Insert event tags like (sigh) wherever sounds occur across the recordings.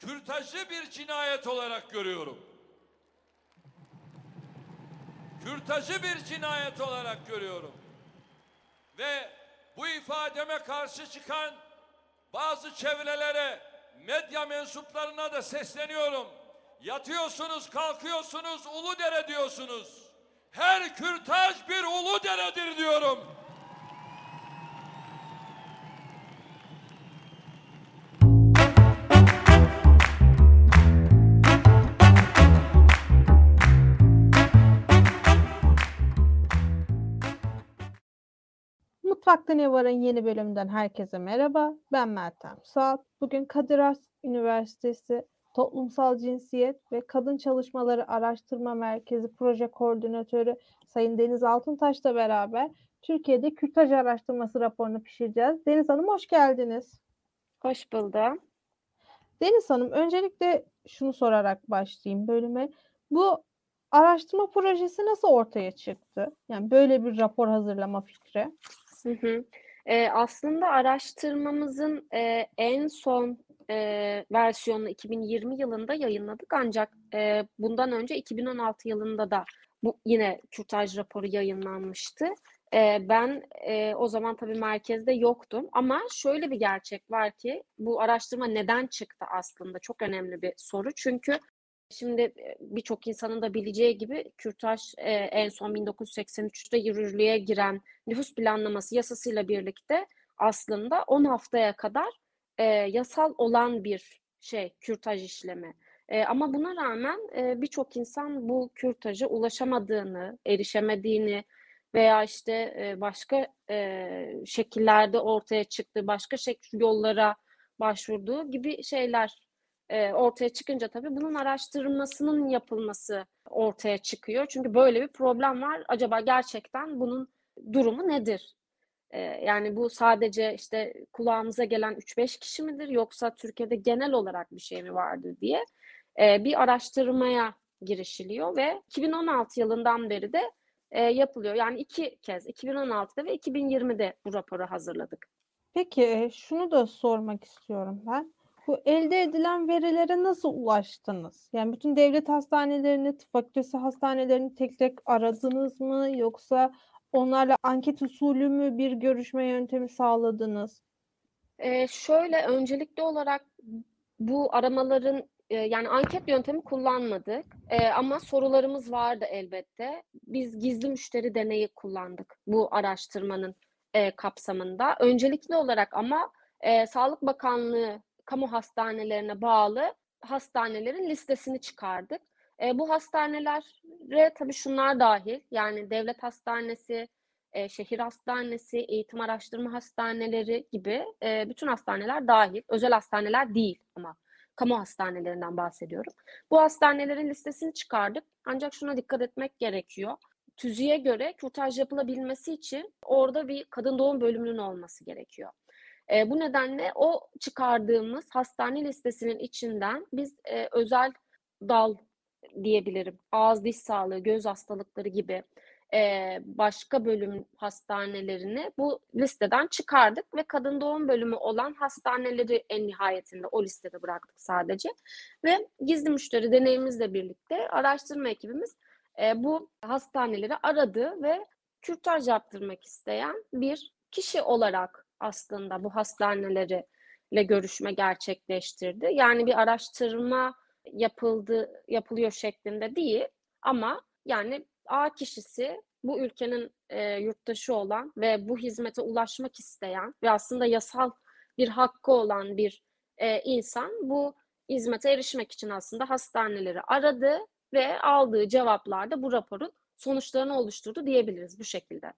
kürtajı bir cinayet olarak görüyorum. Kürtajı bir cinayet olarak görüyorum. Ve bu ifademe karşı çıkan bazı çevrelere, medya mensuplarına da sesleniyorum. Yatıyorsunuz, kalkıyorsunuz, ulu dere diyorsunuz. Her kürtaj bir ulu deredir diyorum. Mutfakta Ne Var'ın yeni bölümünden herkese merhaba. Ben Meltem Suat. Bugün Kadir Has Üniversitesi Toplumsal Cinsiyet ve Kadın Çalışmaları Araştırma Merkezi Proje Koordinatörü Sayın Deniz Altuntaş'la beraber Türkiye'de kürtaj araştırması raporunu pişireceğiz. Deniz Hanım hoş geldiniz. Hoş buldum. Deniz Hanım öncelikle şunu sorarak başlayayım bölüme. Bu araştırma projesi nasıl ortaya çıktı? Yani böyle bir rapor hazırlama fikri. Hı hı. Ee, aslında araştırmamızın e, en son e, versiyonunu 2020 yılında yayınladık ancak e, bundan önce 2016 yılında da bu yine kürtaj raporu yayınlanmıştı. E, ben e, o zaman tabii merkezde yoktum ama şöyle bir gerçek var ki bu araştırma neden çıktı aslında çok önemli bir soru çünkü Şimdi birçok insanın da bileceği gibi kürtaj en son 1983'te yürürlüğe giren nüfus planlaması yasasıyla birlikte aslında 10 haftaya kadar yasal olan bir şey kürtaj işlemi. Ama buna rağmen birçok insan bu kürtaja ulaşamadığını, erişemediğini veya işte başka şekillerde ortaya çıktığı, başka şekil yollara başvurduğu gibi şeyler e, ortaya çıkınca tabii bunun araştırmasının yapılması ortaya çıkıyor. Çünkü böyle bir problem var. Acaba gerçekten bunun durumu nedir? E, yani bu sadece işte kulağımıza gelen 3-5 kişi midir yoksa Türkiye'de genel olarak bir şey mi vardır diye e, bir araştırmaya girişiliyor ve 2016 yılından beri de yapılıyor. Yani iki kez 2016'da ve 2020'de bu raporu hazırladık. Peki şunu da sormak istiyorum ben. Bu elde edilen verilere nasıl ulaştınız? Yani bütün devlet hastanelerini, tıp fakültesi hastanelerini tek tek aradınız mı? Yoksa onlarla anket usulü mü bir görüşme yöntemi sağladınız? Ee, şöyle öncelikli olarak bu aramaların e, yani anket yöntemi kullanmadık e, ama sorularımız vardı elbette. Biz gizli müşteri deneyi kullandık bu araştırmanın e, kapsamında. Öncelikli olarak ama e, Sağlık Bakanlığı kamu hastanelerine bağlı hastanelerin listesini çıkardık. E, bu hastanelere tabii şunlar dahil yani devlet hastanesi, e, şehir hastanesi, eğitim araştırma hastaneleri gibi e, bütün hastaneler dahil. Özel hastaneler değil ama kamu hastanelerinden bahsediyorum. Bu hastanelerin listesini çıkardık ancak şuna dikkat etmek gerekiyor. TÜZİ'ye göre kürtaj yapılabilmesi için orada bir kadın doğum bölümünün olması gerekiyor. E, bu nedenle o çıkardığımız hastane listesinin içinden biz e, özel dal diyebilirim. Ağız diş sağlığı, göz hastalıkları gibi e, başka bölüm hastanelerini bu listeden çıkardık ve kadın doğum bölümü olan hastaneleri en nihayetinde o listede bıraktık sadece. Ve gizli müşteri deneyimizle birlikte araştırma ekibimiz e, bu hastaneleri aradı ve kürtaj yaptırmak isteyen bir kişi olarak aslında bu hastaneleri ile görüşme gerçekleştirdi. Yani bir araştırma yapıldı yapılıyor şeklinde değil ama yani A kişisi bu ülkenin e, yurttaşı olan ve bu hizmete ulaşmak isteyen ve aslında yasal bir hakkı olan bir e, insan bu hizmete erişmek için aslında hastaneleri aradı ve aldığı cevaplarda bu raporun sonuçlarını oluşturdu diyebiliriz bu şekilde.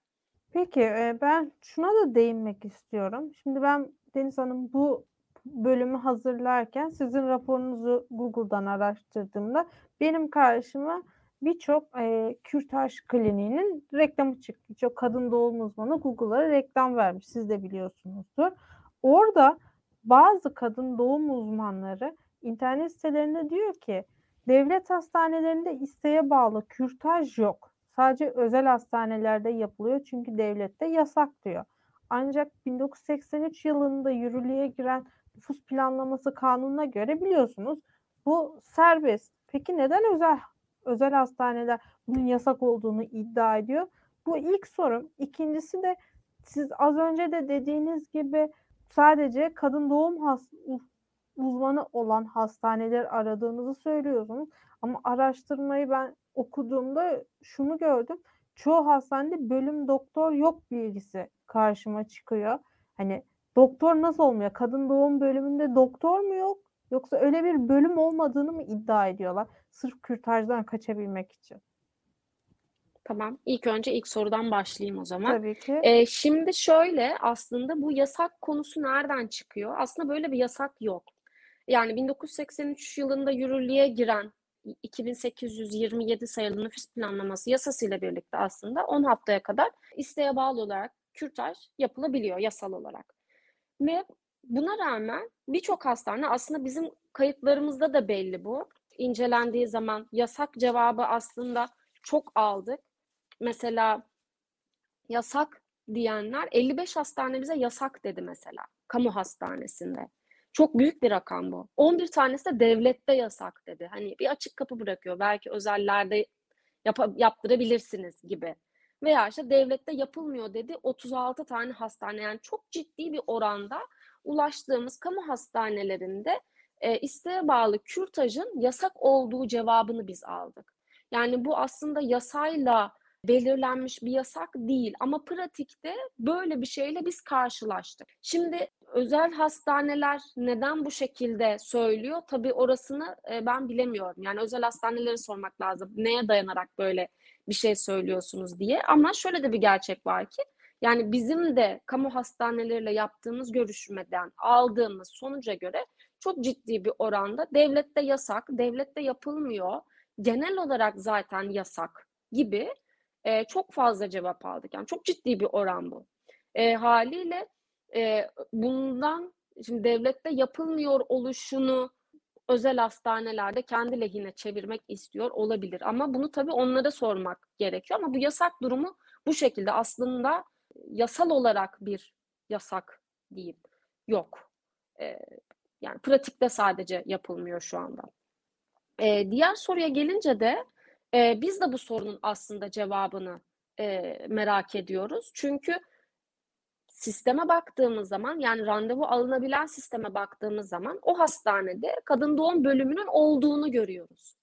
Peki ben şuna da değinmek istiyorum. Şimdi ben Deniz Hanım bu bölümü hazırlarken sizin raporunuzu Google'dan araştırdığımda benim karşıma birçok e, kürtaj kliniğinin reklamı çıktı. Birçok kadın doğum uzmanı Google'a reklam vermiş. Siz de biliyorsunuzdur. Orada bazı kadın doğum uzmanları internet sitelerinde diyor ki devlet hastanelerinde isteğe bağlı kürtaj yok. Sadece özel hastanelerde yapılıyor çünkü devlette yasak diyor. Ancak 1983 yılında yürürlüğe giren nüfus planlaması kanununa göre biliyorsunuz bu serbest. Peki neden özel özel hastaneler bunun yasak olduğunu iddia ediyor? Bu ilk sorum. İkincisi de siz az önce de dediğiniz gibi sadece kadın doğum has uzmanı olan hastaneler aradığınızı söylüyorsunuz. Ama araştırmayı ben okuduğumda şunu gördüm. Çoğu hastanede bölüm doktor yok bilgisi karşıma çıkıyor. Hani doktor nasıl olmuyor? Kadın doğum bölümünde doktor mu yok? Yoksa öyle bir bölüm olmadığını mı iddia ediyorlar? Sırf kürtajdan kaçabilmek için. Tamam. İlk önce ilk sorudan başlayayım o zaman. Tabii ki. Ee, şimdi şöyle aslında bu yasak konusu nereden çıkıyor? Aslında böyle bir yasak yok. Yani 1983 yılında yürürlüğe giren 2827 sayılı nüfus planlaması yasasıyla birlikte aslında 10 haftaya kadar isteğe bağlı olarak kürtaj yapılabiliyor yasal olarak. Ve buna rağmen birçok hastane aslında bizim kayıtlarımızda da belli bu. İncelendiği zaman yasak cevabı aslında çok aldık. Mesela yasak diyenler 55 hastane bize yasak dedi mesela kamu hastanesinde. Çok büyük bir rakam bu. 11 tanesi de devlette yasak dedi. Hani bir açık kapı bırakıyor. Belki özellerde yap- yaptırabilirsiniz gibi. Veya işte devlette yapılmıyor dedi. 36 tane hastane yani çok ciddi bir oranda ulaştığımız kamu hastanelerinde e, isteğe bağlı kürtajın yasak olduğu cevabını biz aldık. Yani bu aslında yasayla belirlenmiş bir yasak değil ama pratikte böyle bir şeyle biz karşılaştık. Şimdi özel hastaneler neden bu şekilde söylüyor? Tabii orasını e, ben bilemiyorum. Yani özel hastaneleri sormak lazım. Neye dayanarak böyle bir şey söylüyorsunuz diye. Ama şöyle de bir gerçek var ki yani bizim de kamu hastaneleriyle yaptığımız görüşmeden aldığımız sonuca göre çok ciddi bir oranda devlette yasak, devlette yapılmıyor, genel olarak zaten yasak gibi e, çok fazla cevap aldık. Yani çok ciddi bir oran bu. E, haliyle e, bundan şimdi devlette yapılmıyor oluşunu özel hastanelerde kendi lehine çevirmek istiyor olabilir. Ama bunu tabii onlara sormak gerekiyor. Ama bu yasak durumu bu şekilde aslında yasal olarak bir yasak diyeyim yok. E, yani pratikte sadece yapılmıyor şu anda. E, diğer soruya gelince de e, biz de bu sorunun aslında cevabını e, merak ediyoruz. Çünkü sisteme baktığımız zaman yani randevu alınabilen sisteme baktığımız zaman o hastanede kadın doğum bölümünün olduğunu görüyoruz.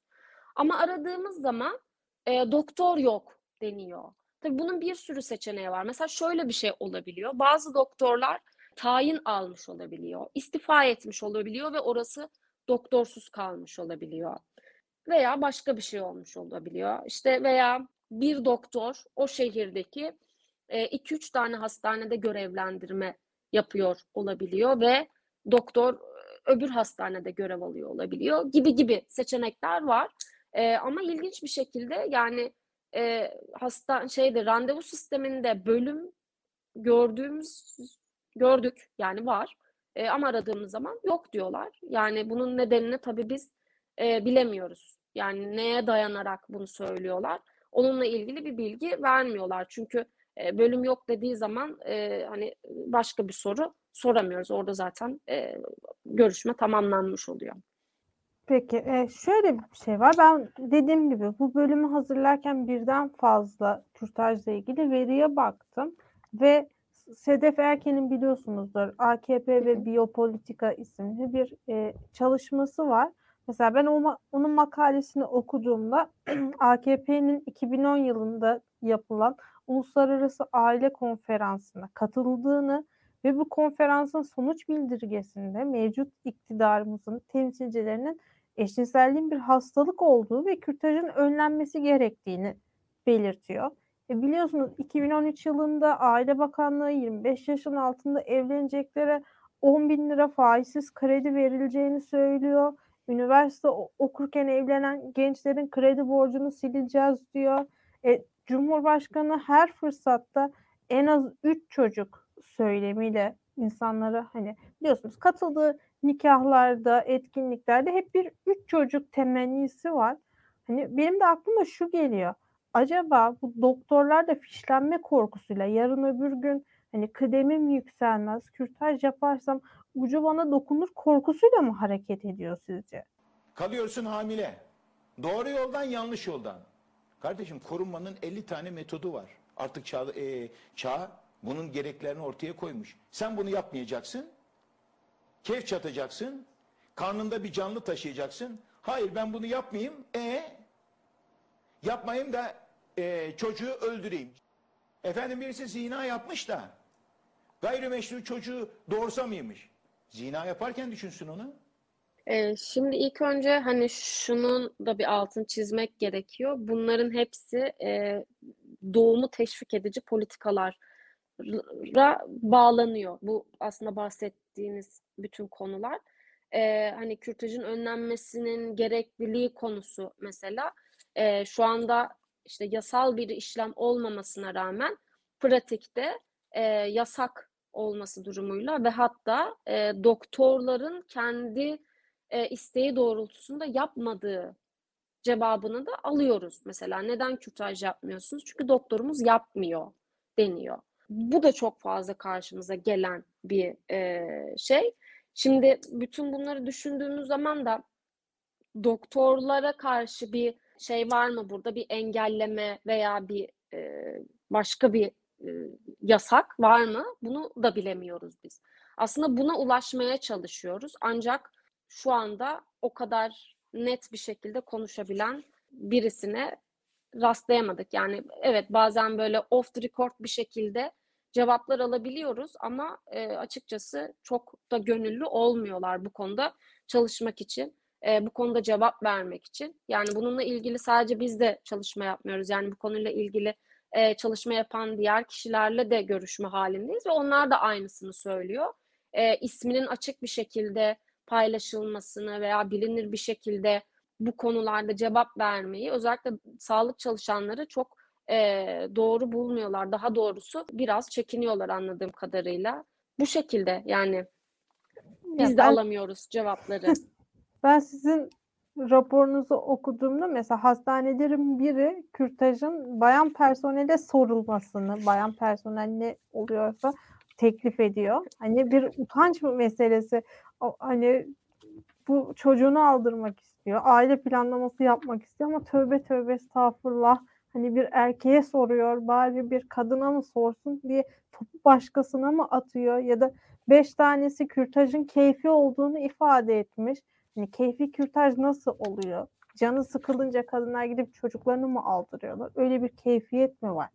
Ama aradığımız zaman e, doktor yok deniyor. Tabii bunun bir sürü seçeneği var. Mesela şöyle bir şey olabiliyor. Bazı doktorlar tayin almış olabiliyor, istifa etmiş olabiliyor ve orası doktorsuz kalmış olabiliyor. Veya başka bir şey olmuş olabiliyor. İşte veya bir doktor o şehirdeki 2-3 tane hastanede görevlendirme yapıyor olabiliyor ve doktor öbür hastanede görev alıyor olabiliyor gibi gibi seçenekler var. E, ama ilginç bir şekilde yani e, hasta şeyde randevu sisteminde bölüm gördüğümüz gördük yani var. E, ama aradığımız zaman yok diyorlar. Yani bunun nedenini tabii biz e, bilemiyoruz. Yani neye dayanarak bunu söylüyorlar? Onunla ilgili bir bilgi vermiyorlar. Çünkü e, bölüm yok dediği zaman e, hani başka bir soru soramıyoruz. Orada zaten e, görüşme tamamlanmış oluyor. Peki e, şöyle bir şey var. Ben dediğim gibi bu bölümü hazırlarken birden fazla kürtajla ilgili veriye baktım ve Sedef Erken'in biliyorsunuzdur AKP ve Biyopolitika isimli bir e, çalışması var. Mesela ben onun makalesini okuduğumda (clears throat) AKP'nin 2010 yılında yapılan Uluslararası Aile Konferansı'na katıldığını ve bu konferansın sonuç bildirgesinde mevcut iktidarımızın temsilcilerinin eşcinselliğin bir hastalık olduğu ve kürtajın önlenmesi gerektiğini belirtiyor. E biliyorsunuz 2013 yılında Aile Bakanlığı 25 yaşın altında evleneceklere 10 bin lira faizsiz kredi verileceğini söylüyor. Üniversite okurken evlenen gençlerin kredi borcunu sileceğiz diyor. E, Cumhurbaşkanı her fırsatta en az 3 çocuk söylemiyle insanlara hani biliyorsunuz katıldığı nikahlarda, etkinliklerde hep bir üç çocuk temennisi var. Hani benim de aklıma şu geliyor. Acaba bu doktorlar da fişlenme korkusuyla yarın öbür gün hani kıdemim yükselmez, kürtaj yaparsam ucu bana dokunur korkusuyla mı hareket ediyor sizce? Kalıyorsun hamile. Doğru yoldan yanlış yoldan. Kardeşim korunmanın 50 tane metodu var. Artık çağ, e, çağ bunun gereklerini ortaya koymuş. Sen bunu yapmayacaksın. Keyif çatacaksın. Karnında bir canlı taşıyacaksın. Hayır ben bunu yapmayayım. E yapmayayım da e, çocuğu öldüreyim. Efendim birisi zina yapmış da gayrimeşru çocuğu doğursa mıymış? Zina yaparken düşünsün onu. Ee, şimdi ilk önce hani şunun da bir altını çizmek gerekiyor. Bunların hepsi e, doğumu teşvik edici politikalara bağlanıyor. Bu aslında bahsettiğiniz bütün konular. Ee, hani kürtajın önlenmesinin gerekliliği konusu mesela e, şu anda işte yasal bir işlem olmamasına rağmen pratikte e, yasak olması durumuyla ve hatta e, doktorların kendi e, isteği doğrultusunda yapmadığı cevabını da alıyoruz. Mesela neden kürtaj yapmıyorsunuz? Çünkü doktorumuz yapmıyor deniyor. Bu da çok fazla karşımıza gelen bir e, şey. Şimdi bütün bunları düşündüğümüz zaman da doktorlara karşı bir şey var mı burada? Bir engelleme veya bir e, başka bir e, yasak var mı? Bunu da bilemiyoruz biz. Aslında buna ulaşmaya çalışıyoruz. Ancak şu anda o kadar net bir şekilde konuşabilen birisine rastlayamadık. Yani evet bazen böyle off the record bir şekilde cevaplar alabiliyoruz ama e, açıkçası çok da gönüllü olmuyorlar bu konuda çalışmak için, e, bu konuda cevap vermek için. Yani bununla ilgili sadece biz de çalışma yapmıyoruz. Yani bu konuyla ilgili e, çalışma yapan diğer kişilerle de görüşme halindeyiz ve onlar da aynısını söylüyor. E, isminin açık bir şekilde paylaşılmasını veya bilinir bir şekilde bu konularda cevap vermeyi özellikle sağlık çalışanları çok e, doğru bulmuyorlar. Daha doğrusu biraz çekiniyorlar anladığım kadarıyla. Bu şekilde yani biz Ya de ben- alamıyoruz cevapları. (laughs) Ben sizin raporunuzu okuduğumda mesela hastanelerin biri kürtajın bayan personele sorulmasını, bayan personel ne oluyorsa teklif ediyor. Hani bir utanç meselesi. O- Hani bu çocuğunu aldırmak istiyor. Aile planlaması yapmak istiyor ama tövbe tövbe estağfurullah. Hani bir erkeğe soruyor bari bir kadına mı sorsun diye topu başkasına mı atıyor ya da beş tanesi kürtajın keyfi olduğunu ifade etmiş. Hani keyfi kürtaj nasıl oluyor? Canı sıkılınca kadınlar gidip çocuklarını mı aldırıyorlar? Öyle bir keyfiyet mi var?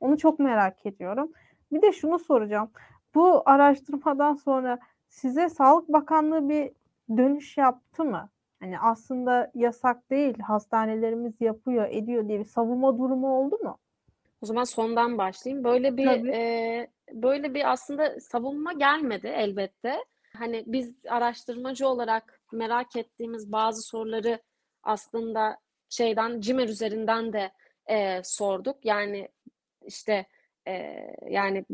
Onu çok merak ediyorum. Bir de şunu soracağım. Bu araştırmadan sonra size Sağlık Bakanlığı bir dönüş yaptı mı? Hani aslında yasak değil, hastanelerimiz yapıyor, ediyor diye bir savunma durumu oldu mu? O zaman sondan başlayayım. Böyle bir Tabii. e, böyle bir aslında savunma gelmedi elbette. Hani biz araştırmacı olarak merak ettiğimiz bazı soruları aslında şeyden CİMER üzerinden de e, sorduk. Yani işte e, yani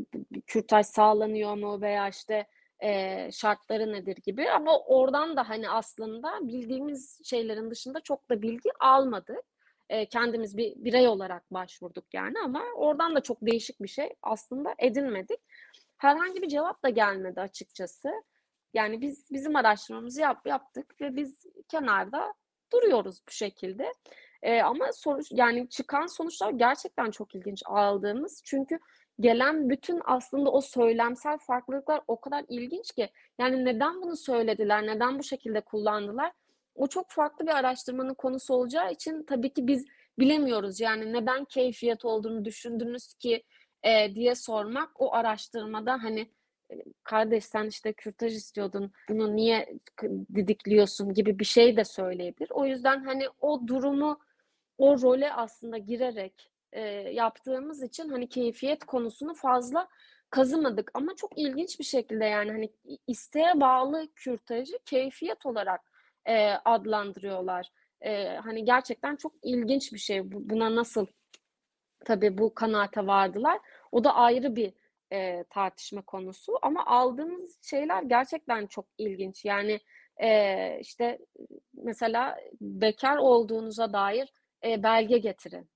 kürtaj sağlanıyor mu veya işte e, şartları nedir gibi ama oradan da hani aslında bildiğimiz şeylerin dışında çok da bilgi almadık. E, kendimiz bir birey olarak başvurduk yani ama oradan da çok değişik bir şey aslında edinmedik. Herhangi bir cevap da gelmedi açıkçası. Yani biz bizim araştırmamızı yap, yaptık ve biz kenarda duruyoruz bu şekilde. E, ama sonuç yani çıkan sonuçlar gerçekten çok ilginç aldığımız. Çünkü gelen bütün aslında o söylemsel farklılıklar o kadar ilginç ki. Yani neden bunu söylediler, neden bu şekilde kullandılar? O çok farklı bir araştırmanın konusu olacağı için tabii ki biz bilemiyoruz. Yani neden keyfiyet olduğunu düşündünüz ki e, diye sormak o araştırmada hani kardeş sen işte kürtaj istiyordun bunu niye didikliyorsun gibi bir şey de söyleyebilir. O yüzden hani o durumu o role aslında girerek e, yaptığımız için hani keyfiyet konusunu fazla kazımadık ama çok ilginç bir şekilde yani hani isteğe bağlı kürtajı keyfiyet olarak e, adlandırıyorlar. E, hani gerçekten çok ilginç bir şey. Bu- Buna nasıl tabii bu kanaate vardılar. O da ayrı bir e, tartışma konusu. Ama aldığımız şeyler gerçekten çok ilginç. Yani e, işte mesela bekar olduğunuza dair e, belge getirin.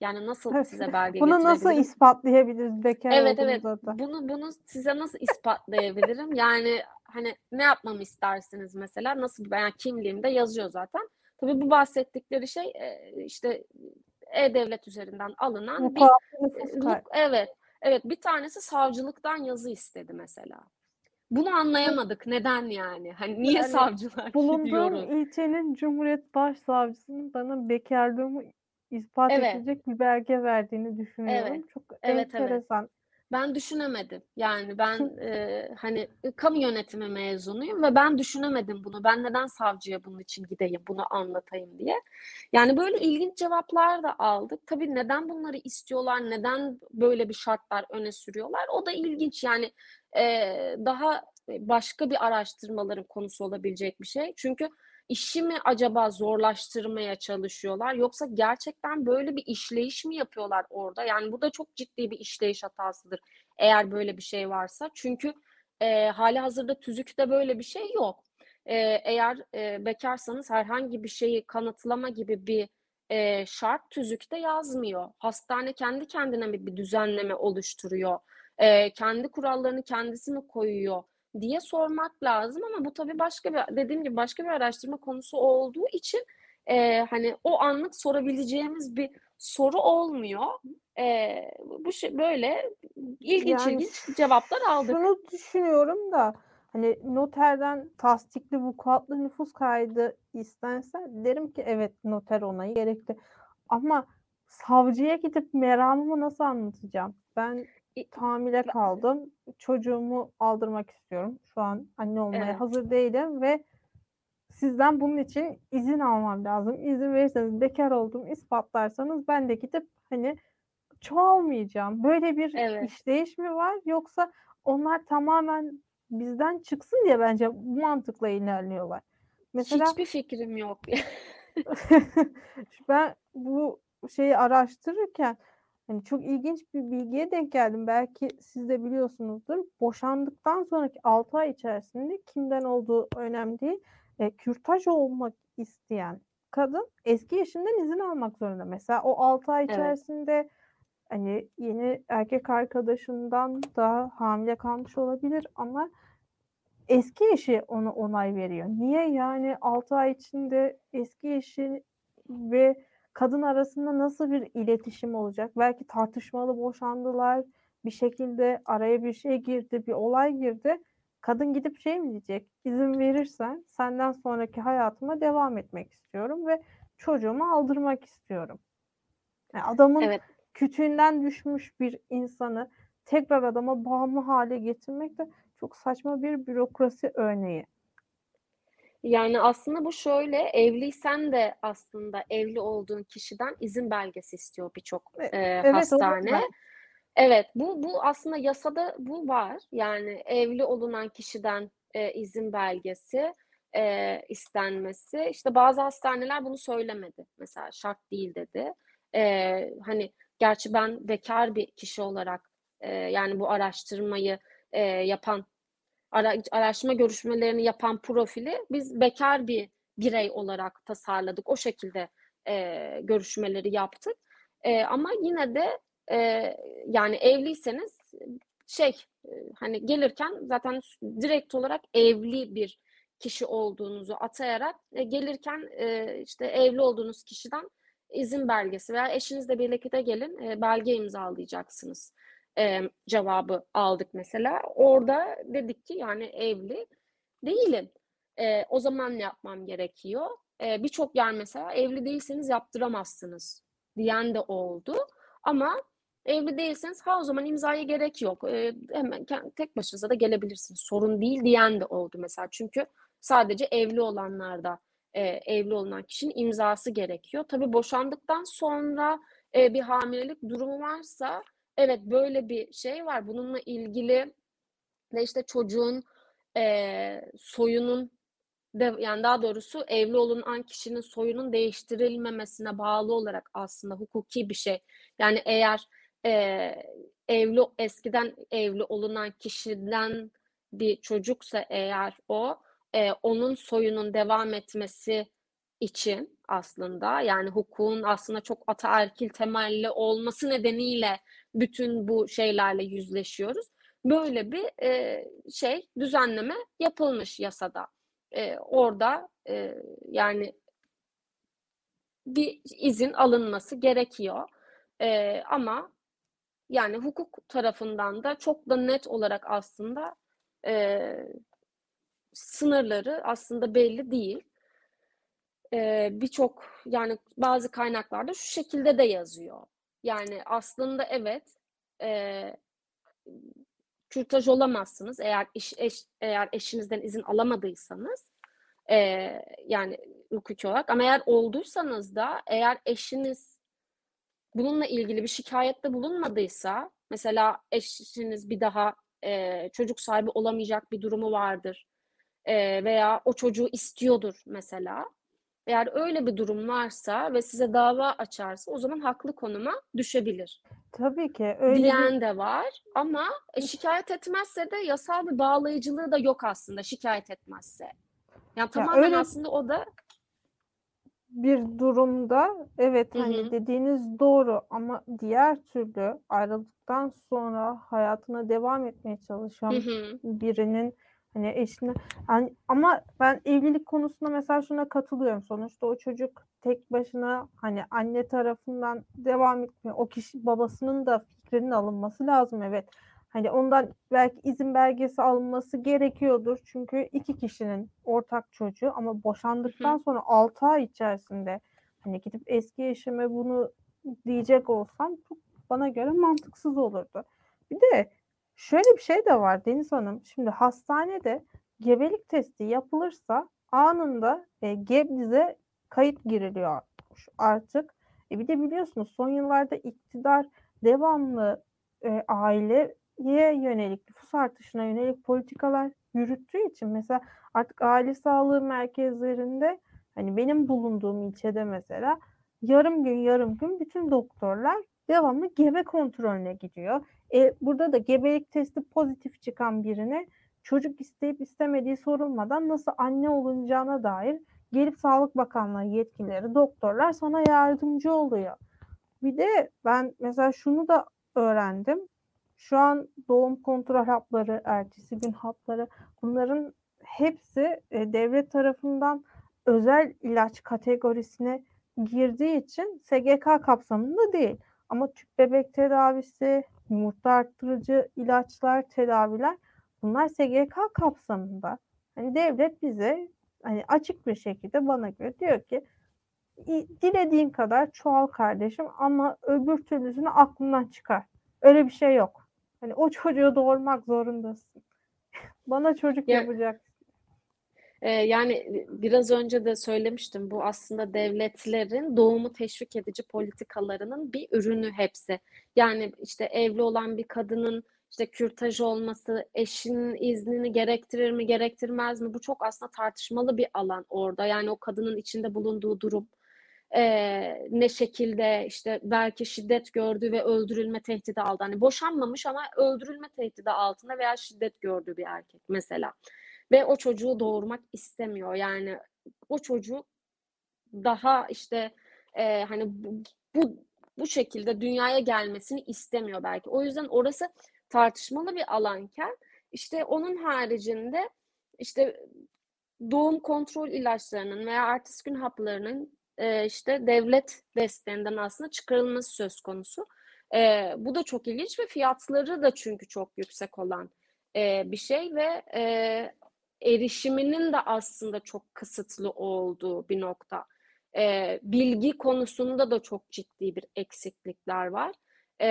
Yani nasıl Evet. size belge Bunu nasıl ispatlayabiliriz bekar Evet evet. da? Bunu bunu size nasıl ispatlayabilirim? Yani hani ne yapmamı istersiniz mesela? Nasıl yani kimliğimde yazıyor zaten. Tabii bu bahsettikleri şey işte e-devlet üzerinden alınan bir nüfus kaydı. vuk- evet evet bir tanesi savcılıktan yazı istedi mesela. Bunu anlayamadık. Neden yani? Hani niye Yani savcılar (laughs) Bulunduğum gidiyoruz? ilçenin Cumhuriyet Başsavcısının bana bekarlığımı ispat Evet. edecek bir belge verdiğini düşünüyorum. Evet. Çok Evet, evet. Ben düşünemedim. Yani ben e, hani kamu yönetimi mezunuyum ve ben düşünemedim bunu. Ben neden savcıya bunun için gideyim, bunu anlatayım diye. Yani böyle ilginç cevaplar da aldık. Tabii neden bunları istiyorlar, neden böyle bir şartlar öne sürüyorlar? O da ilginç. Yani e, daha başka bir araştırmaların konusu olabilecek bir şey. Çünkü işi mi acaba zorlaştırmaya çalışıyorlar yoksa gerçekten böyle bir işleyiş mi yapıyorlar orada? Yani bu da çok ciddi bir işleyiş hatasıdır eğer böyle bir şey varsa. Çünkü e, hali hazırda tüzükte böyle bir şey yok. E, eğer e, bekarsanız herhangi bir şeyi kanıtlama gibi bir e, şart tüzükte yazmıyor. Hastane kendi kendine bir, bir düzenleme oluşturuyor. E, kendi kurallarını kendisi mi koyuyor? Diye sormak lazım ama bu tabii başka bir dediğim gibi başka bir araştırma konusu olduğu için e, hani o anlık sorabileceğimiz bir soru olmuyor. E, bu şey böyle ilginç Yani ilginç cevaplar aldık. Şunu düşünüyorum da hani noterden tasdikli vukuatlı nüfus kaydı istense derim ki evet noter onayı gerekli. Ama savcıya gidip meramımı nasıl anlatacağım? Ben hamile kaldım. Çocuğumu aldırmak istiyorum. Şu an anne olmaya Evet. hazır değilim ve sizden bunun için izin almam lazım. İzin verirseniz bekar olduğumu ispatlarsanız ben de gidip hani çoğalmayacağım. Böyle bir Evet. işleyiş mi var yoksa onlar tamamen bizden çıksın diye bence bu mantıkla ilerliyorlar. Mesela Hiçbir fikrim yok. (laughs) ben bu şeyi araştırırken hani çok ilginç bir bilgiye denk geldim. Belki siz de biliyorsunuzdur. Boşandıktan sonraki 6 ay içerisinde kimden olduğu önemli değil. E, kürtaj olmak isteyen kadın eski eşinden izin almak zorunda. Mesela o 6 ay Evet. içerisinde hani yeni erkek arkadaşından da hamile kalmış olabilir ama eski eşi ona onay veriyor. Niye yani 6 ay içinde eski eşi ve kadın arasında nasıl bir iletişim olacak? Belki tartışmalı boşandılar. Bir şekilde araya bir şey girdi, bir olay girdi. Kadın gidip şey mi diyecek? İzin verirsen senden sonraki hayatıma devam etmek istiyorum ve çocuğumu aldırmak istiyorum. Yani adamın Evet. kütüğünden düşmüş bir insanı tekrar adama bağımlı hale getirmek de çok saçma bir bürokrasi örneği. Yani aslında bu şöyle evliysen de aslında evli olduğun kişiden izin belgesi istiyor birçok E- evet, hastane. Evet, bu bu aslında yasada bu var. Yani evli olunan kişiden e, izin belgesi e, istenmesi. İşte bazı hastaneler bunu söylemedi. Mesela şart değil dedi. E, hani gerçi ben bekar bir kişi olarak e, yani bu araştırmayı e, yapan ara, araştırma görüşmelerini yapan profili biz bekar bir birey olarak tasarladık. O şekilde e, görüşmeleri yaptık. E, ama yine de e, yani evliyseniz şey e, hani gelirken zaten direkt olarak evli bir kişi olduğunuzu atayarak e, gelirken e, işte evli olduğunuz kişiden izin belgesi veya eşinizle birlikte gelin e, belge imzalayacaksınız e, cevabı aldık mesela. Orada dedik ki yani evli değilim. E, o zaman ne yapmam gerekiyor? E, Birçok yer mesela evli değilseniz yaptıramazsınız diyen de oldu. Ama evli değilseniz ha o zaman imzaya gerek yok. E, hemen tek başınıza da gelebilirsiniz. Sorun değil diyen de oldu mesela. Çünkü sadece evli olanlarda e, evli olunan kişinin imzası gerekiyor. Tabii boşandıktan sonra e, bir hamilelik durumu varsa evet böyle bir şey var. Bununla ilgili de işte çocuğun e, soyunun de, yani daha doğrusu evli olunan kişinin soyunun değiştirilmemesine bağlı olarak aslında hukuki bir şey. Yani eğer e, evli eskiden evli olunan kişiden bir çocuksa eğer o e, onun soyunun devam etmesi için aslında yani hukukun aslında çok ataerkil temelli olması nedeniyle bütün bu şeylerle yüzleşiyoruz. böyle bir e, şey düzenleme yapılmış yasada. E, orada e, yani bir izin alınması gerekiyor. E, ama yani hukuk tarafından da çok da net olarak aslında e, sınırları aslında belli değil. E, Birçok yani bazı kaynaklarda şu şekilde de yazıyor. Yani aslında evet e, kürtaj olamazsınız eğer iş, eş, eğer eşinizden izin alamadıysanız e, yani hukuki olarak. Ama eğer olduysanız da eğer eşiniz bununla ilgili bir şikayette bulunmadıysa mesela eşiniz bir daha e, çocuk sahibi olamayacak bir durumu vardır e, veya o çocuğu istiyordur mesela eğer öyle bir durum varsa ve size dava açarsa o zaman haklı konuma düşebilir Tabii ki öyle bir diyen de var ama e, şikayet etmezse de yasal bir bağlayıcılığı da yok aslında şikayet etmezse. Yani tamamen öyle- aslında o da bir durumda evet Hı hani hı. dediğiniz doğru ama diğer türlü ayrıldıktan sonra hayatına devam etmeye çalışan Hı hı. birinin hani eşine hani ama ben evlilik konusunda mesela şuna katılıyorum. Sonuçta o çocuk tek başına hani anne tarafından devam etmiyor. O kişi babasının da fikrinin alınması lazım evet. Hani ondan belki izin belgesi alınması gerekiyordur. Çünkü iki kişinin ortak çocuğu ama boşandıktan sonra 6 ay içerisinde hani gidip eski eşime bunu diyecek olsam çok bana göre mantıksız olurdu. Bir de şöyle bir şey de var Deniz Hanım. Şimdi hastanede gebelik testi yapılırsa anında e, Gebze'e kayıt giriliyor artık. E, bir de biliyorsunuz son yıllarda iktidar devamlı e, aileye yönelik, nüfus artışına yönelik politikalar yürüttüğü için mesela artık aile sağlığı merkezlerinde hani benim bulunduğum ilçede mesela yarım gün yarım gün bütün doktorlar devamlı gebe kontrolüne gidiyor. E, burada da gebelik testi pozitif çıkan birine çocuk isteyip istemediği sorulmadan nasıl anne olunacağına dair gelip Sağlık Bakanlığı yetkilileri, doktorlar sana yardımcı oluyor. Bir de ben mesela şunu da öğrendim. Şu an doğum kontrol hapları, ertesi gün hapları bunların hepsi e, devlet tarafından özel ilaç kategorisine girdiği için SGK kapsamında değil. Ama tüp bebek tedavisi, yumurta arttırıcı ilaçlar, tedaviler bunlar SGK kapsamında. Hani devlet bize hani açık bir şekilde bana göre diyor ki "İ- dilediğin kadar çoğal kardeşim ama öbür türlüsünü aklından çıkar. Öyle bir şey yok. Hani o çocuğu doğurmak zorundasın. (laughs) Bana çocuk Ya- yapacak. E, yani biraz önce de söylemiştim bu aslında devletlerin doğumu teşvik edici politikalarının bir ürünü hepsi. Yani işte evli olan bir kadının işte kürtaj olması eşinin iznini gerektirir mi gerektirmez mi? Bu çok aslında tartışmalı bir alan orada. Yani o kadının içinde bulunduğu durum eee, ne şekilde işte belki şiddet gördüğü ve öldürülme tehdidi aldı. Hani boşanmamış ama öldürülme tehdidi altında veya şiddet gördüğü bir erkek mesela. Ve o çocuğu doğurmak istemiyor. Yani o çocuk daha işte eee, hani bu, bu bu şekilde dünyaya gelmesini istemiyor belki. O yüzden orası tartışmalı bir alanken işte onun haricinde işte doğum kontrol ilaçlarının veya ertesi gün haplarının e, işte devlet desteğinden aslında çıkarılması söz konusu. E, bu da çok ilginç ve fiyatları da çünkü çok yüksek olan e, bir şey ve e, erişiminin de aslında çok kısıtlı olduğu bir nokta. E, bilgi konusunda da çok ciddi bir eksiklikler var. E,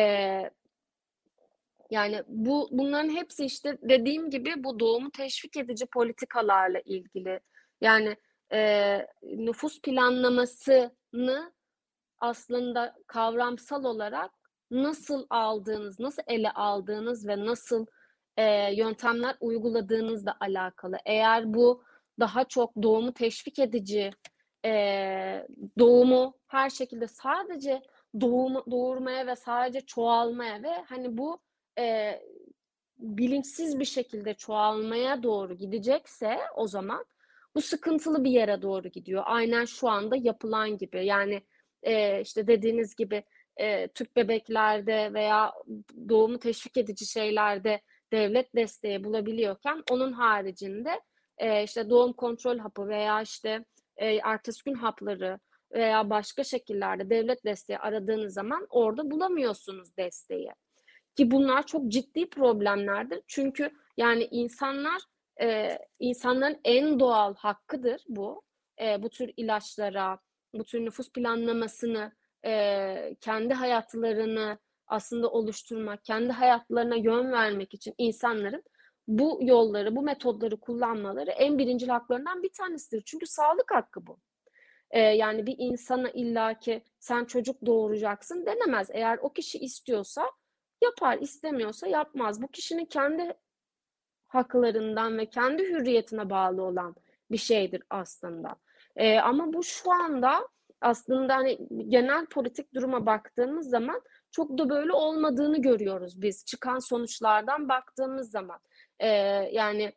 yani bu bunların hepsi işte dediğim gibi bu doğumu teşvik edici politikalarla ilgili. Yani e, nüfus planlamasını aslında kavramsal olarak nasıl aldığınız, nasıl ele aldığınız ve nasıl e, yöntemler uyguladığınızla alakalı. Eğer bu daha çok doğumu teşvik edici, e, doğumu her şekilde sadece doğumu, doğurmaya ve sadece çoğalmaya ve hani bu e, bilinçsiz bir şekilde çoğalmaya doğru gidecekse o zaman bu sıkıntılı bir yere doğru gidiyor. Aynen şu anda yapılan gibi. Yani e, işte dediğiniz gibi e, tüp bebeklerde veya doğumu teşvik edici şeylerde devlet desteği bulabiliyorken onun haricinde e, işte doğum kontrol hapı veya işte e, ertesi gün hapları veya başka şekillerde devlet desteği aradığınız zaman orada bulamıyorsunuz desteği. Ki bunlar çok ciddi problemlerdir. Çünkü yani insanlar e, insanların en doğal hakkıdır bu. E, bu tür ilaçlara, bu tür nüfus planlamasını, e, kendi hayatlarını aslında oluşturmak, kendi hayatlarına yön vermek için insanların bu yolları, bu metodları kullanmaları en birincil haklarından bir tanesidir. Çünkü sağlık hakkı bu. Ee, yani bir insana illaki sen çocuk doğuracaksın denemez. Eğer o kişi istiyorsa yapar, istemiyorsa yapmaz. Bu kişinin kendi haklarından ve kendi hürriyetine bağlı olan bir şeydir aslında. Ee, ama bu şu anda aslında hani genel politik duruma baktığımız zaman çok da böyle olmadığını görüyoruz biz çıkan sonuçlardan baktığımız zaman. Ee, yani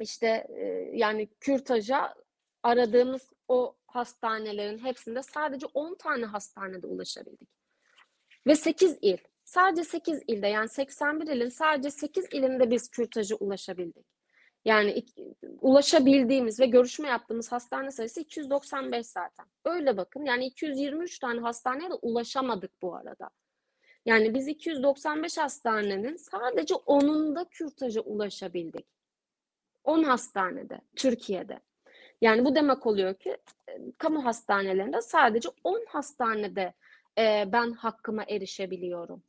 işte e, yani kürtaja aradığımız o hastanelerin hepsinde sadece 10 tane hastanede ulaşabildik. Ve 8 il. Sadece 8 ilde yani 81 ilin sadece 8 ilinde biz kürtaja ulaşabildik. Yani ulaşabildiğimiz ve görüşme yaptığımız hastane sayısı 295 zaten. Öyle bakın yani 223 tane hastaneye de ulaşamadık bu arada. Yani biz 295 hastanenin sadece 10'unda kürtaja ulaşabildik. 10 hastanede, Türkiye'de. Yani bu demek oluyor ki e, kamu hastanelerinde sadece 10 hastanede e, ben hakkıma erişebiliyorum.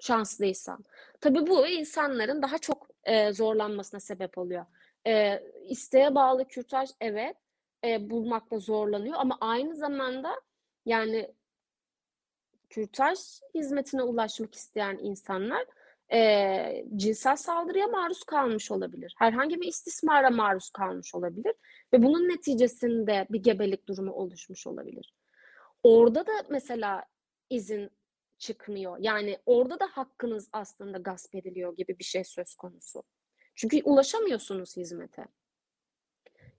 Şanslıysam. Tabii bu insanların daha çok e, zorlanmasına sebep oluyor. E, isteğe bağlı kürtaj evet e, bulmakta zorlanıyor ama aynı zamanda yani kürtaj hizmetine ulaşmak isteyen insanlar e, cinsel saldırıya maruz kalmış olabilir. Herhangi bir istismara maruz kalmış olabilir ve bunun neticesinde bir gebelik durumu oluşmuş olabilir. Orada da mesela izin çıkmıyor. Yani orada da hakkınız aslında gasp ediliyor gibi bir şey söz konusu. Çünkü ulaşamıyorsunuz hizmete.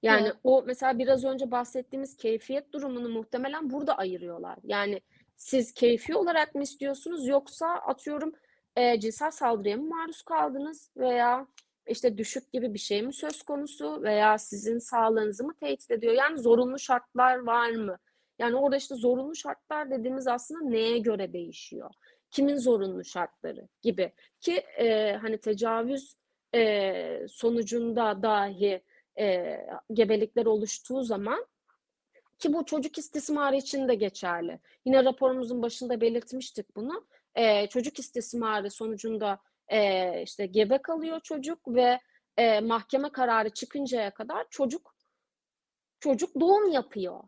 Yani Evet. o mesela biraz önce bahsettiğimiz keyfiyet durumunu muhtemelen burada ayırıyorlar. Yani siz keyfi olarak mı istiyorsunuz yoksa atıyorum e, cinsel saldırıya mı maruz kaldınız veya işte düşük gibi bir şey mi söz konusu veya sizin sağlığınızı mı tehdit ediyor? Yani zorunlu şartlar var mı? Yani orada işte zorunlu şartlar dediğimiz aslında neye göre değişiyor? Kimin zorunlu şartları gibi ki e, hani tecavüz e, sonucunda dahi e, gebelikler oluştuğu zaman ki bu çocuk istismarı için de geçerli. Yine raporumuzun başında belirtmiştik bunu. E, çocuk istismarı sonucunda e, işte gebe kalıyor çocuk ve e, mahkeme kararı çıkıncaya kadar çocuk çocuk doğum yapıyor.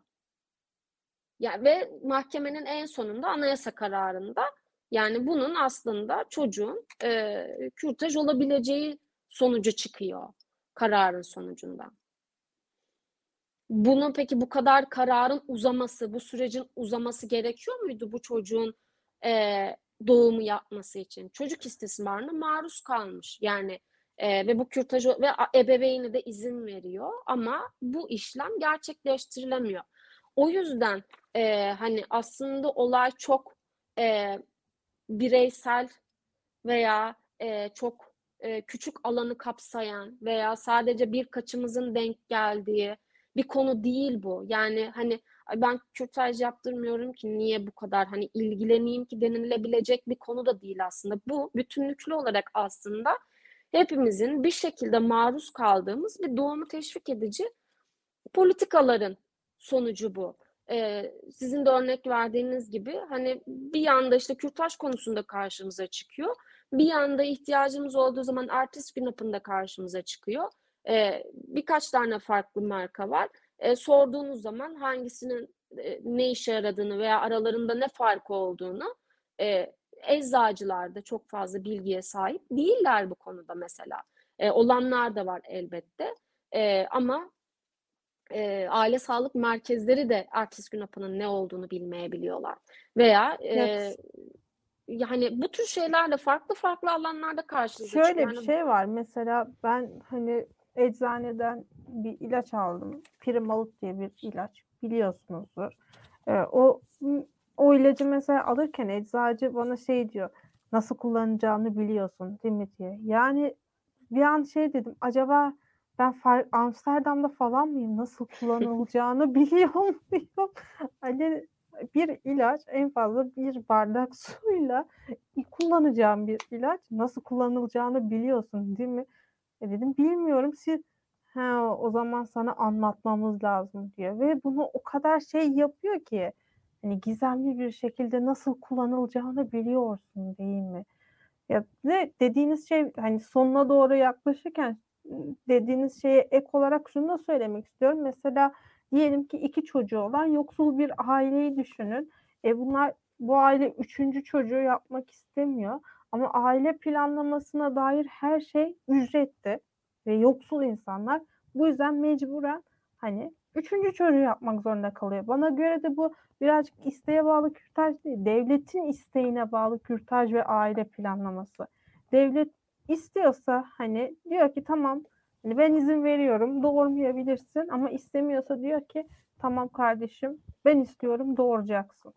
Ya ve mahkemenin en sonunda anayasa kararında yani bunun aslında çocuğun e, kürtaj olabileceği sonucu çıkıyor kararın sonucunda. Bunu peki bu kadar kararın uzaması, bu sürecin uzaması gerekiyor muydu bu çocuğun e, doğumu yapması için? Çocuk istismarına maruz kalmış. Yani e, ve bu kürtaj ve ebeveyni de izin veriyor ama bu işlem gerçekleştirilemiyor. O yüzden e, hani aslında olay çok e, bireysel veya e, çok e, küçük alanı kapsayan veya sadece birkaçımızın denk geldiği bir konu değil bu. Yani hani "Ay ben kürtaj yaptırmıyorum ki niye bu kadar hani ilgileneyim ki denilebilecek bir konu da değil aslında. Bu bütünlüklü olarak aslında hepimizin bir şekilde maruz kaldığımız bir doğumu teşvik edici politikaların sonucu bu. Ee, sizin de örnek verdiğiniz gibi hani bir yanda işte kürtaj konusunda karşımıza çıkıyor. Bir yanda ihtiyacımız olduğu zaman artist gün karşımıza çıkıyor. Ee, birkaç tane farklı marka var. Ee, sorduğunuz zaman hangisinin e, ne işe yaradığını veya aralarında ne farkı olduğunu e, eczacılar da çok fazla bilgiye sahip değiller bu konuda mesela. E, olanlar da var elbette. E, ama e, aile sağlık merkezleri de artist gün hapının ne olduğunu bilmeyebiliyorlar. Veya e, Evet. yani bu tür şeylerle farklı farklı alanlarda karşınıza Şöyle çıkıyor. bir Yani şey var. Mesela ben hani eczaneden bir ilaç aldım. Primalut diye bir ilaç. Biliyorsunuzdur. Ee, o o ilacı mesela alırken eczacı bana şey diyor. Nasıl kullanacağını biliyorsun değil mi diye. Yani bir an şey dedim acaba ben Far- Amsterdam'da falan mıyım? Nasıl kullanılacağını (laughs) biliyor muyum? Hani bir ilaç en fazla bir bardak (laughs) suyla kullanacağım bir ilaç. Nasıl kullanılacağını biliyorsun değil mi? E dedim bilmiyorum siz ha, o zaman sana anlatmamız lazım diyor. Ve bunu o kadar şey yapıyor ki hani gizemli bir şekilde nasıl kullanılacağını biliyorsun değil mi? Ya ve dediğiniz şey hani sonuna doğru yaklaşırken dediğiniz şeye ek olarak şunu da söylemek istiyorum. Mesela diyelim ki iki çocuğu olan yoksul bir aileyi düşünün. E bunlar bu aile üçüncü çocuğu yapmak istemiyor. Ama aile planlamasına dair her şey ücretli ve yoksul insanlar bu yüzden mecburen hani üçüncü çocuğu yapmak zorunda kalıyor. Bana göre de bu birazcık isteğe bağlı kürtaj değil, devletin isteğine bağlı kürtaj ve aile planlaması. Devlet istiyorsa hani diyor ki tamam hani ben izin veriyorum doğurmayabilirsin ama istemiyorsa diyor ki tamam kardeşim ben istiyorum doğuracaksın.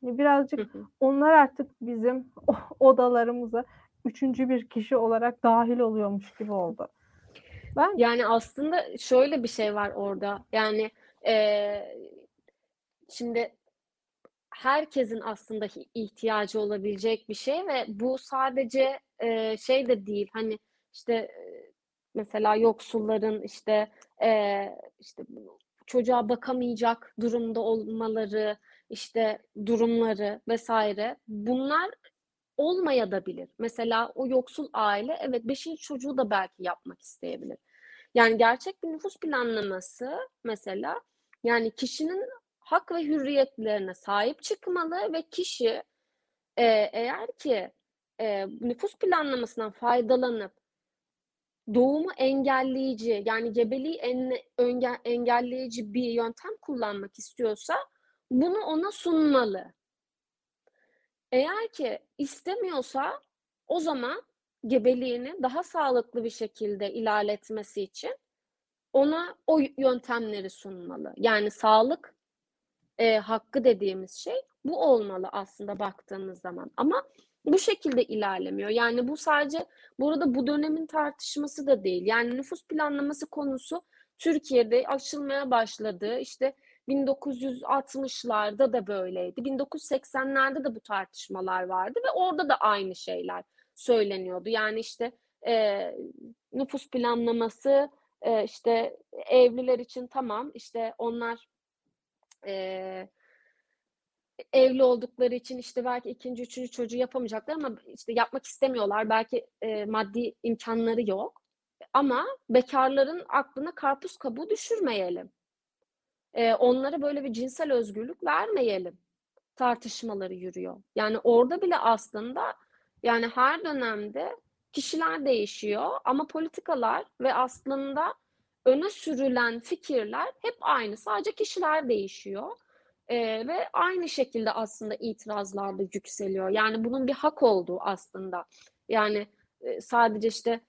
Hani birazcık onlar artık bizim odalarımıza üçüncü bir kişi olarak dahil oluyormuş gibi oldu. Ben Yani aslında şöyle bir şey var orada. Yani eee, şimdi herkesin aslında ihtiyacı olabilecek bir şey ve bu sadece eee, şey de değil. Hani işte mesela yoksulların işte eee, işte çocuğa bakamayacak durumda olmaları, işte durumları vesaire. Bunlar olmayabilir. Mesela o yoksul aile evet beşinci çocuğu da belki yapmak isteyebilir. Yani gerçek bir nüfus planlaması mesela yani kişinin hak ve hürriyetlerine sahip çıkmalı ve kişi e, eğer ki e, nüfus planlamasından faydalanıp doğumu engelleyici yani gebeliği en, önge- engelleyici bir yöntem kullanmak istiyorsa bunu ona sunmalı. Eğer ki istemiyorsa o zaman gebeliğini daha sağlıklı bir şekilde ilerletmesi için ona o yöntemleri sunmalı. Yani sağlık e, hakkı dediğimiz şey bu olmalı aslında baktığımız zaman. Ama bu şekilde ilerlemiyor. Yani bu sadece burada bu dönemin tartışması da değil. Yani nüfus planlaması konusu Türkiye'de açılmaya başladı. İşte 1960'larda da böyleydi. 1980'lerde de bu tartışmalar vardı ve orada da aynı şeyler söyleniyordu. Yani işte e, nüfus planlaması e, işte evliler için tamam işte onlar e, evli oldukları için işte belki ikinci, üçüncü çocuğu yapamayacaklar ama işte yapmak istemiyorlar. Belki e, maddi imkanları yok. Ama bekarların aklına karpuz kabuğu düşürmeyelim. E, onlara böyle bir cinsel özgürlük vermeyelim. Tartışmaları yürüyor. Yani orada bile aslında yani her dönemde kişiler değişiyor ama politikalar ve aslında öne sürülen fikirler hep aynı. Sadece kişiler değişiyor. Ee, ve aynı şekilde aslında itirazlar da yükseliyor. Yani bunun bir hak olduğu aslında. Yani e, sadece işte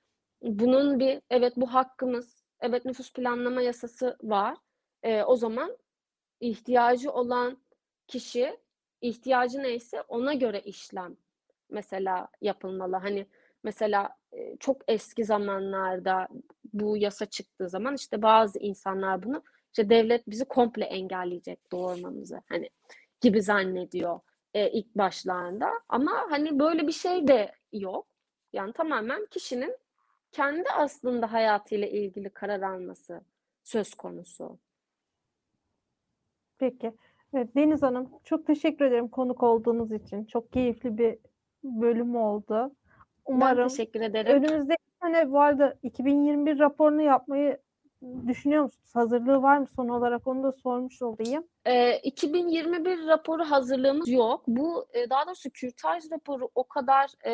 bunun bir evet bu hakkımız, evet nüfus planlama yasası var. Ee, o zaman ihtiyacı olan kişi ihtiyacı neyse ona göre işlem mesela yapılmalı. Hani mesela e, çok eski zamanlarda bu yasa çıktığı zaman işte bazı insanlar bunu işte devlet bizi komple engelleyecek doğurmamızı hani gibi zannediyor e, ilk başlarında. Ama hani böyle bir şey de yok. Yani tamamen kişinin kendi aslında hayatıyla ilgili karar alması söz konusu. peki. Evet, Deniz Hanım çok teşekkür ederim konuk olduğunuz için. Çok keyifli bir bölüm oldu. Ben Umarım teşekkür ederim. önümüzdeki sene bu arada 2021 raporunu yapmayı düşünüyor musunuz? Hazırlığı var mı son olarak onu da sormuş olayım. Ee, 2021 raporu hazırlığımız yok. Bu e, daha doğrusu kürtaj raporu o kadar e,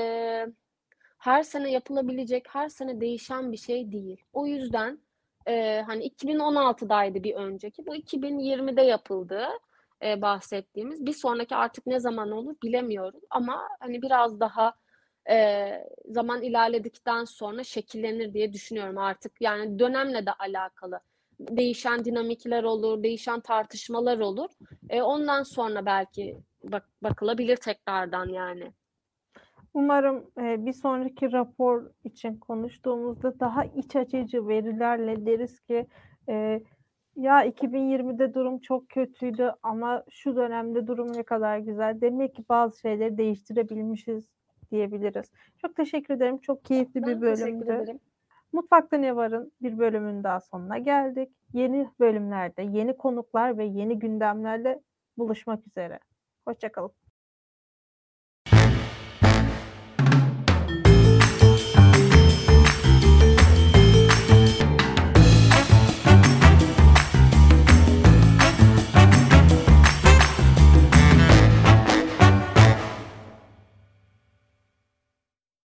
her sene yapılabilecek, her sene değişen bir şey değil. O yüzden e, hani 2016'daydı bir önceki. Bu 2020'de yapıldı e, bahsettiğimiz. Bir sonraki artık ne zaman olur bilemiyorum. Ama hani biraz daha e, zaman ilerledikten sonra şekillenir diye düşünüyorum artık. Yani dönemle de alakalı. Değişen dinamikler olur, değişen tartışmalar olur. E, ondan sonra belki bak bakılabilir tekrardan yani. Umarım bir sonraki rapor için konuştuğumuzda daha iç açıcı verilerle deriz ki ya 2020'de durum çok kötüydü ama şu dönemde durum ne kadar güzel. Demek ki bazı şeyleri değiştirebilmişiz diyebiliriz. Çok teşekkür ederim. Çok keyifli bir Ben teşekkür bölümdü. Mutfakta Ne Var'ın bir bölümün daha sonuna geldik. Yeni bölümlerde, yeni konuklar ve yeni gündemlerle buluşmak üzere. Hoşçakalın.